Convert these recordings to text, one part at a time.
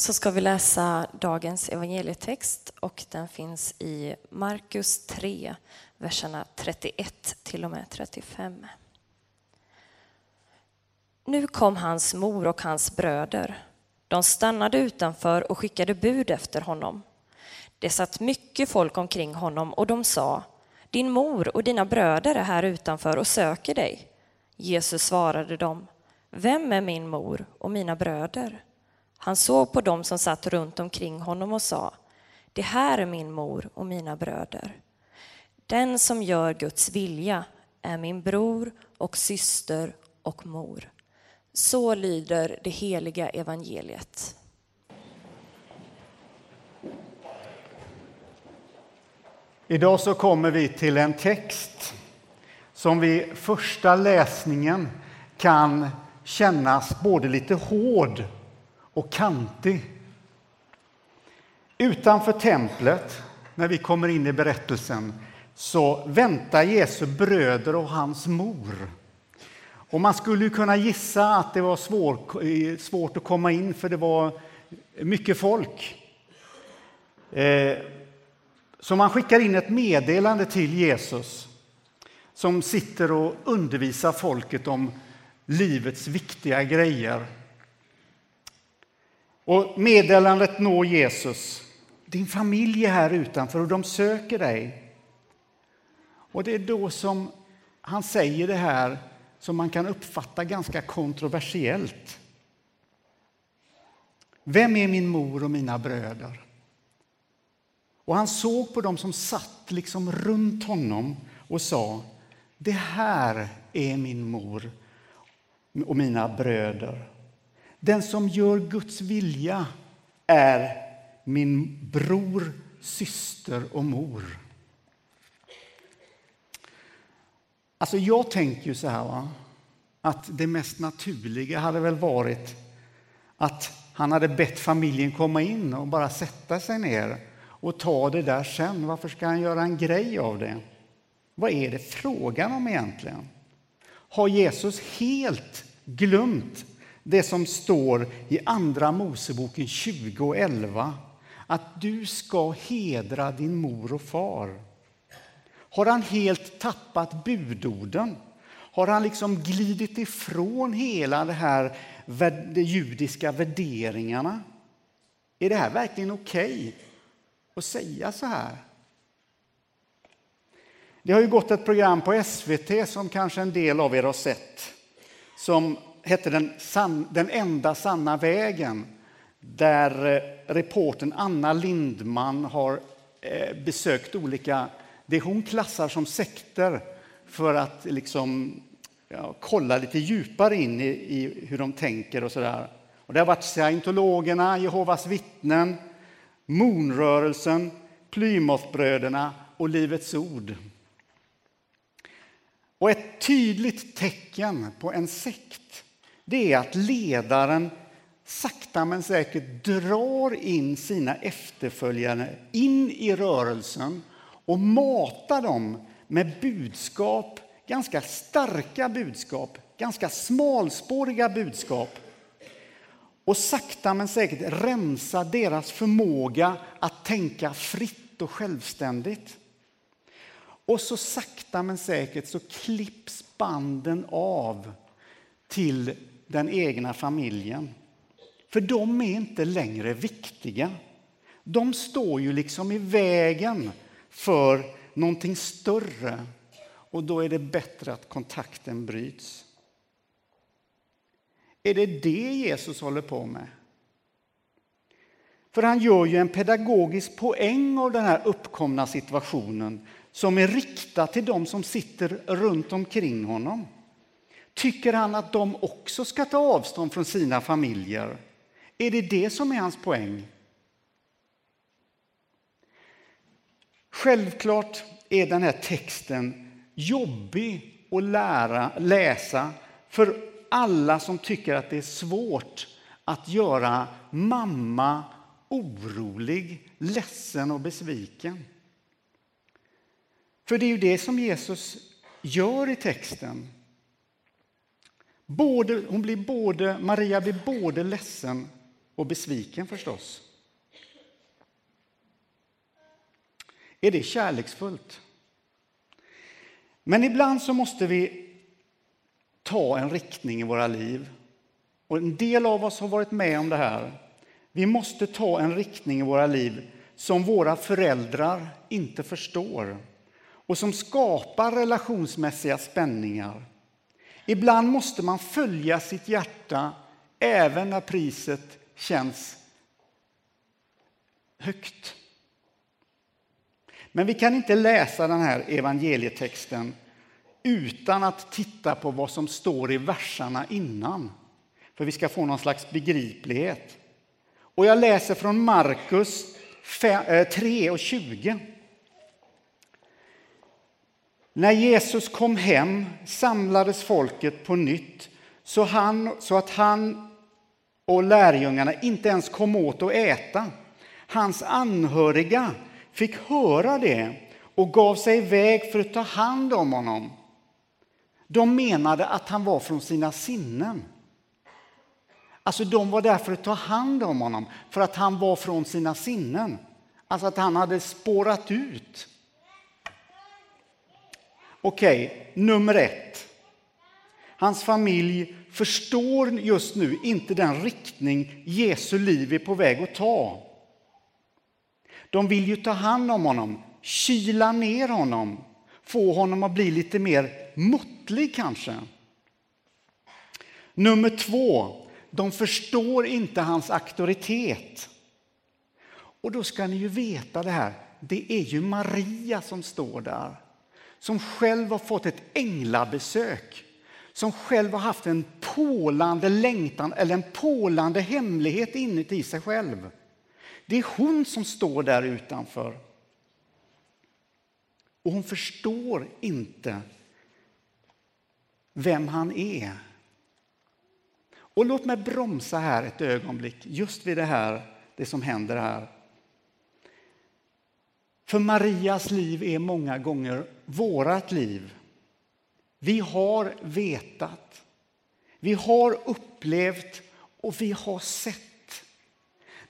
så ska vi läsa dagens evangelietext och den finns i Markus 3, verserna 31 till och med 35. Nu kom hans mor och hans bröder. De stannade utanför och skickade bud efter honom. Det satt mycket folk omkring honom och de sa, din mor och dina bröder är här utanför och söker dig. Jesus svarade dem, vem är min mor och mina bröder? Han såg på dem som satt runt omkring honom och sa, det här är min mor och mina bröder. Den som gör Guds vilja är min bror och syster och mor. Så lyder det heliga evangeliet. Idag så kommer vi till en text som vid första läsningen kan kännas både lite hård och kantig. Utanför templet, när vi kommer in i berättelsen, så väntar Jesu bröder och hans mor. Och man skulle kunna gissa att det var svår, svårt att komma in för det var mycket folk. Eh, så man skickar in ett meddelande till Jesus som sitter och undervisar folket om livets viktiga grejer. Och meddelandet når Jesus. Din familj är här utanför och de söker dig. Och det är då som han säger det här som man kan uppfatta ganska kontroversiellt. Vem är min mor och mina bröder? Och han såg på dem som satt liksom runt honom och sa Det här är min mor och mina bröder. Den som gör Guds vilja är min bror, syster och mor. Alltså jag tänker ju så här va? att det mest naturliga hade väl varit att han hade bett familjen komma in och bara sätta sig ner och ta det där sen. Varför ska han göra en grej av det? Vad är det frågan om egentligen? Har Jesus helt glömt det som står i Andra Moseboken 20 och 11? Att du ska hedra din mor och far. Har han helt tappat budorden? Har han liksom glidit ifrån hela det här de judiska värderingarna? Är det här verkligen okej okay att säga så här? Det har ju gått ett program på SVT som kanske en del av er har sett som hette Den, san, den enda sanna vägen där eh, reporten Anna Lindman har eh, besökt olika det hon klassar som sekter för att liksom, ja, kolla lite djupare in i, i hur de tänker och sådär. Och det har varit scientologerna, Jehovas vittnen, Moonrörelsen, Plymouthbröderna och Livets ord. Och ett tydligt tecken på en sekt det är att ledaren sakta men säkert drar in sina efterföljare in i rörelsen och matar dem med budskap, ganska starka budskap, ganska smalspåriga budskap och sakta men säkert rensa deras förmåga att tänka fritt och självständigt. Och så sakta men säkert så klipps banden av till den egna familjen. För de är inte längre viktiga. De står ju liksom i vägen för någonting större och då är det bättre att kontakten bryts. Är det det Jesus håller på med? För han gör ju en pedagogisk poäng av den här uppkomna situationen som är riktad till de som sitter runt omkring honom. Tycker han att de också ska ta avstånd från sina familjer? Är det det som är hans poäng? Självklart är den här texten jobbig att lära, läsa för alla som tycker att det är svårt att göra mamma orolig, ledsen och besviken. För det är ju det som Jesus gör i texten. Både, hon blir både, Maria blir både ledsen och besviken förstås. Är det kärleksfullt? Men ibland så måste vi ta en riktning i våra liv. Och en del av oss har varit med om det här. Vi måste ta en riktning i våra liv som våra föräldrar inte förstår och som skapar relationsmässiga spänningar. Ibland måste man följa sitt hjärta även när priset känns högt. Men vi kan inte läsa den här evangelietexten utan att titta på vad som står i verserna innan. För vi ska få någon slags begriplighet. Och jag läser från Markus 3 eh, och 20. När Jesus kom hem samlades folket på nytt så, han, så att han och lärjungarna inte ens kom åt att äta. Hans anhöriga fick höra det och gav sig iväg för att ta hand om honom. De menade att han var från sina sinnen. Alltså de var där för att ta hand om honom, för att han var från sina sinnen. Alltså att han hade spårat ut. Okej, okay, nummer ett. Hans familj förstår just nu inte den riktning Jesu liv är på väg att ta. De vill ju ta hand om honom, kyla ner honom, få honom att bli lite mer måttlig kanske. Nummer två, de förstår inte hans auktoritet. Och då ska ni ju veta det här, det är ju Maria som står där. Som själv har fått ett änglabesök. Som själv har haft en pålande längtan eller en pålande hemlighet inuti sig själv. Det är hon som står där utanför. Och hon förstår inte vem han är. Och låt mig bromsa här ett ögonblick, just vid det här, det som händer här. För Marias liv är många gånger vårt liv. Vi har vetat, vi har upplevt och vi har sett.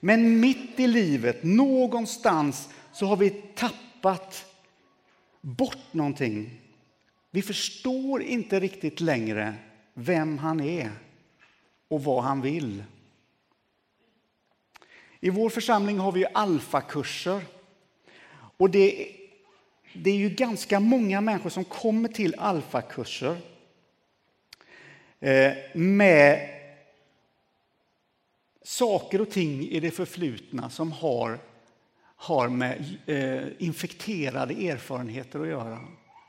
Men mitt i livet, någonstans, så har vi tappat bort någonting. Vi förstår inte riktigt längre vem han är och vad han vill. I vår församling har vi alfakurser. Och det, det är ju ganska många människor som kommer till alfakurser eh, med saker och ting i det förflutna som har, har med eh, infekterade erfarenheter att göra.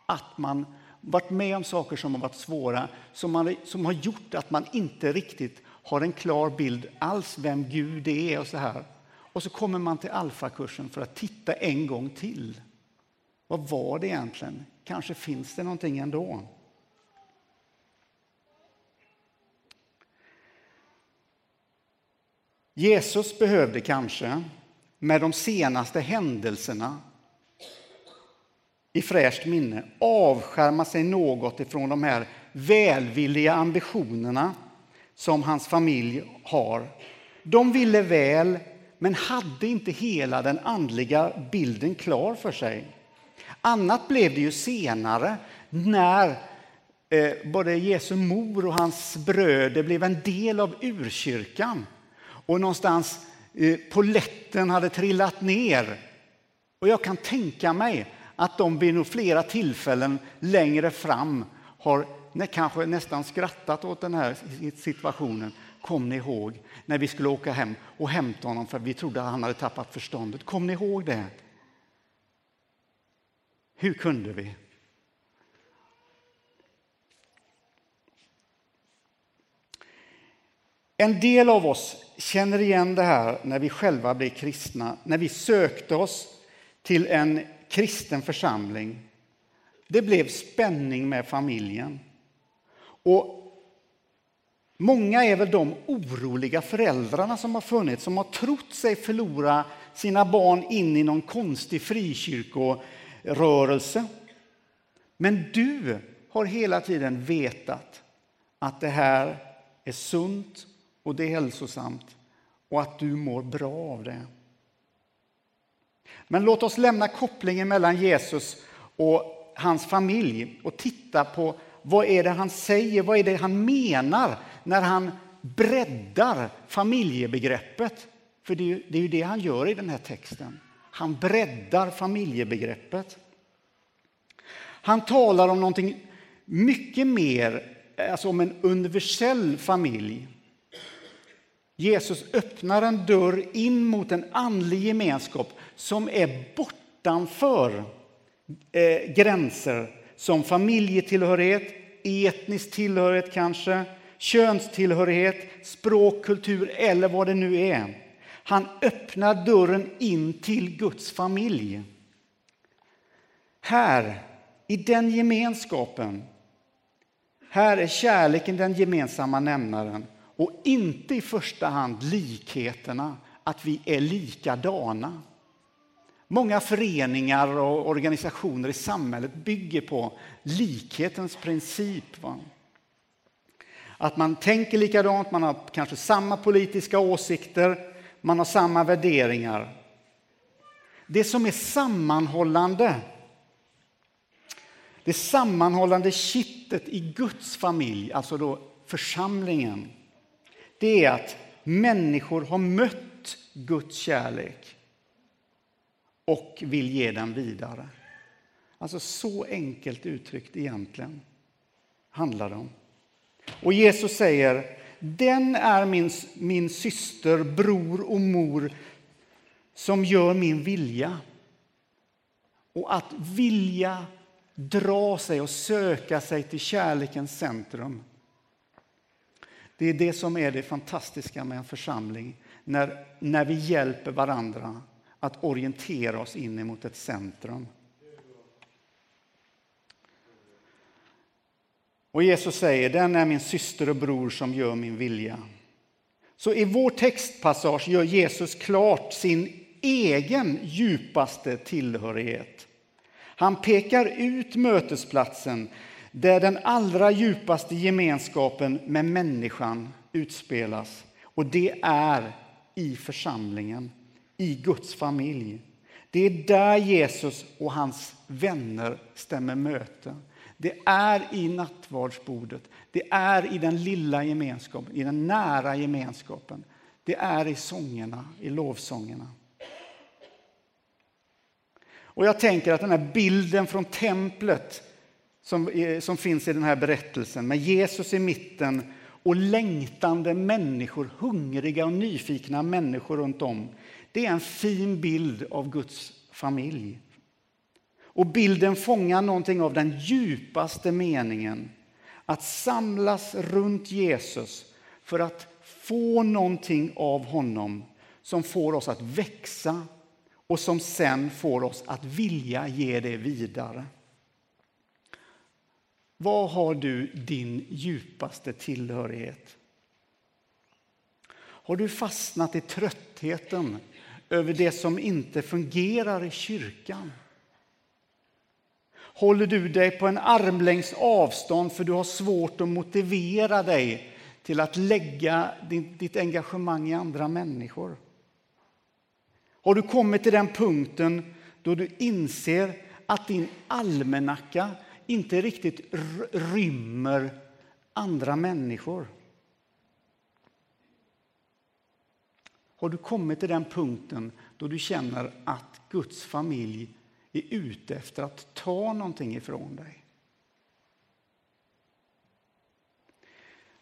Att man varit med om saker som har varit svåra, som, man, som har gjort att man inte riktigt har en klar bild alls vem Gud är och så här. Och så kommer man till alfakursen för att titta en gång till. Vad var det egentligen? Kanske finns det någonting ändå. Jesus behövde kanske med de senaste händelserna i fräscht minne avskärma sig något ifrån de här välvilliga ambitionerna som hans familj har. De ville väl, men hade inte hela den andliga bilden klar för sig. Annat blev det ju senare när eh, både Jesu mor och hans bröder blev en del av urkyrkan och någonstans på poletten hade trillat ner. Och jag kan tänka mig att de vid flera tillfällen längre fram har kanske nästan skrattat åt den här situationen. Kom ni ihåg när vi skulle åka hem och hämta honom för vi trodde att han hade tappat förståndet? Kom ni ihåg det? Hur kunde vi? En del av oss känner igen det här när vi själva blev kristna, när vi sökte oss till en kristen församling. Det blev spänning med familjen. Och Många är väl de oroliga föräldrarna som har funnits, som har trott sig förlora sina barn in i någon konstig frikyrkorörelse. Men du har hela tiden vetat att det här är sunt och det är hälsosamt och att du mår bra av det. Men låt oss lämna kopplingen mellan Jesus och hans familj och titta på vad är det han säger, vad är det han menar när han breddar familjebegreppet. För det är, ju, det är ju det han gör i den här texten. Han breddar familjebegreppet. Han talar om någonting mycket mer, alltså om en universell familj. Jesus öppnar en dörr in mot en andlig gemenskap som är bortanför eh, gränser som familjetillhörighet, etnisk tillhörighet kanske, könstillhörighet, språk, kultur eller vad det nu är. Han öppnar dörren in till Guds familj. Här, i den gemenskapen, här är kärleken den gemensamma nämnaren och inte i första hand likheterna, att vi är likadana. Många föreningar och organisationer i samhället bygger på likhetens princip. Va? Att man tänker likadant, man har kanske samma politiska åsikter, man har samma värderingar. Det som är sammanhållande, det sammanhållande kittet i Guds familj, alltså då församlingen, det är att människor har mött Guds kärlek och vill ge den vidare. Alltså så enkelt uttryckt egentligen handlar det om. Och Jesus säger, den är min, min syster, bror och mor som gör min vilja. Och att vilja dra sig och söka sig till kärlekens centrum. Det är det som är det fantastiska med en församling, när, när vi hjälper varandra att orientera oss in mot ett centrum. Och Jesus säger, den är min syster och bror som gör min vilja. Så i vår textpassage gör Jesus klart sin egen djupaste tillhörighet. Han pekar ut mötesplatsen där den allra djupaste gemenskapen med människan utspelas. Och det är i församlingen, i Guds familj. Det är där Jesus och hans vänner stämmer möte. Det är i nattvardsbordet, det är i den lilla gemenskapen, i den nära gemenskapen. Det är i sångerna, i lovsångerna. Och jag tänker att den här bilden från templet som, eh, som finns i den här berättelsen med Jesus i mitten och längtande människor, hungriga och nyfikna människor runt om. Det är en fin bild av Guds familj. Och bilden fångar någonting av den djupaste meningen. Att samlas runt Jesus för att få någonting av honom som får oss att växa och som sen får oss att vilja ge det vidare. Var har du din djupaste tillhörighet? Har du fastnat i tröttheten över det som inte fungerar i kyrkan? Håller du dig på en armlängds avstånd för du har svårt att motivera dig till att lägga ditt engagemang i andra människor? Har du kommit till den punkten då du inser att din almanacka inte riktigt rymmer andra människor? Har du kommit till den punkten då du känner att Guds familj är ute efter att ta någonting ifrån dig?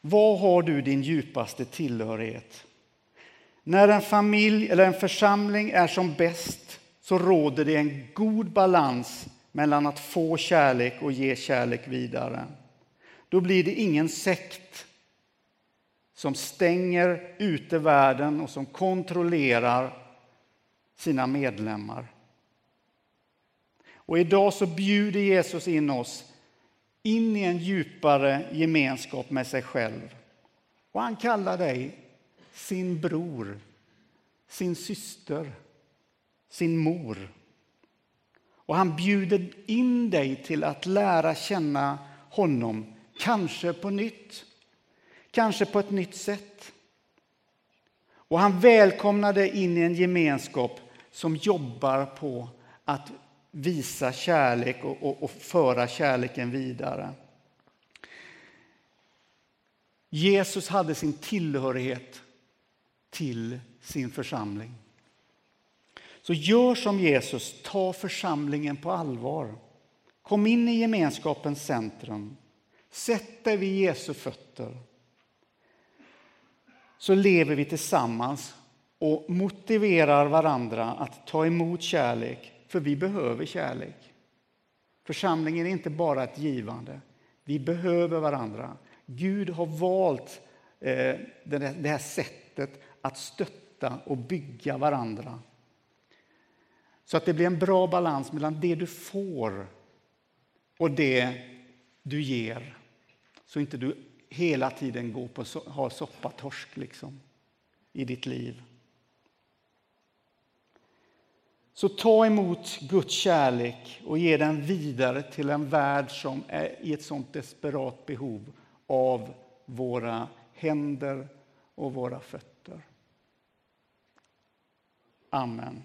Var har du din djupaste tillhörighet? När en familj eller en församling är som bäst så råder det en god balans mellan att få kärlek och ge kärlek vidare. Då blir det ingen sekt som stänger ute världen och som kontrollerar sina medlemmar. Och idag så bjuder Jesus in oss in i en djupare gemenskap med sig själv. Och han kallar dig sin bror, sin syster, sin mor. Och han bjuder in dig till att lära känna honom, kanske på nytt, kanske på ett nytt sätt. Och han dig in i en gemenskap som jobbar på att visa kärlek och, och, och föra kärleken vidare. Jesus hade sin tillhörighet till sin församling. Så gör som Jesus, ta församlingen på allvar. Kom in i gemenskapens centrum. Sätt dig vid Jesu fötter. Så lever vi tillsammans och motiverar varandra att ta emot kärlek, för vi behöver kärlek. Församlingen är inte bara ett givande. Vi behöver varandra. Gud har valt eh, det här sättet att stötta och bygga varandra. Så att det blir en bra balans mellan det du får och det du ger. Så inte du hela tiden går på har soppatorsk liksom, i ditt liv. Så ta emot Guds kärlek och ge den vidare till en värld som är i ett sånt desperat behov av våra händer och våra fötter. Amen.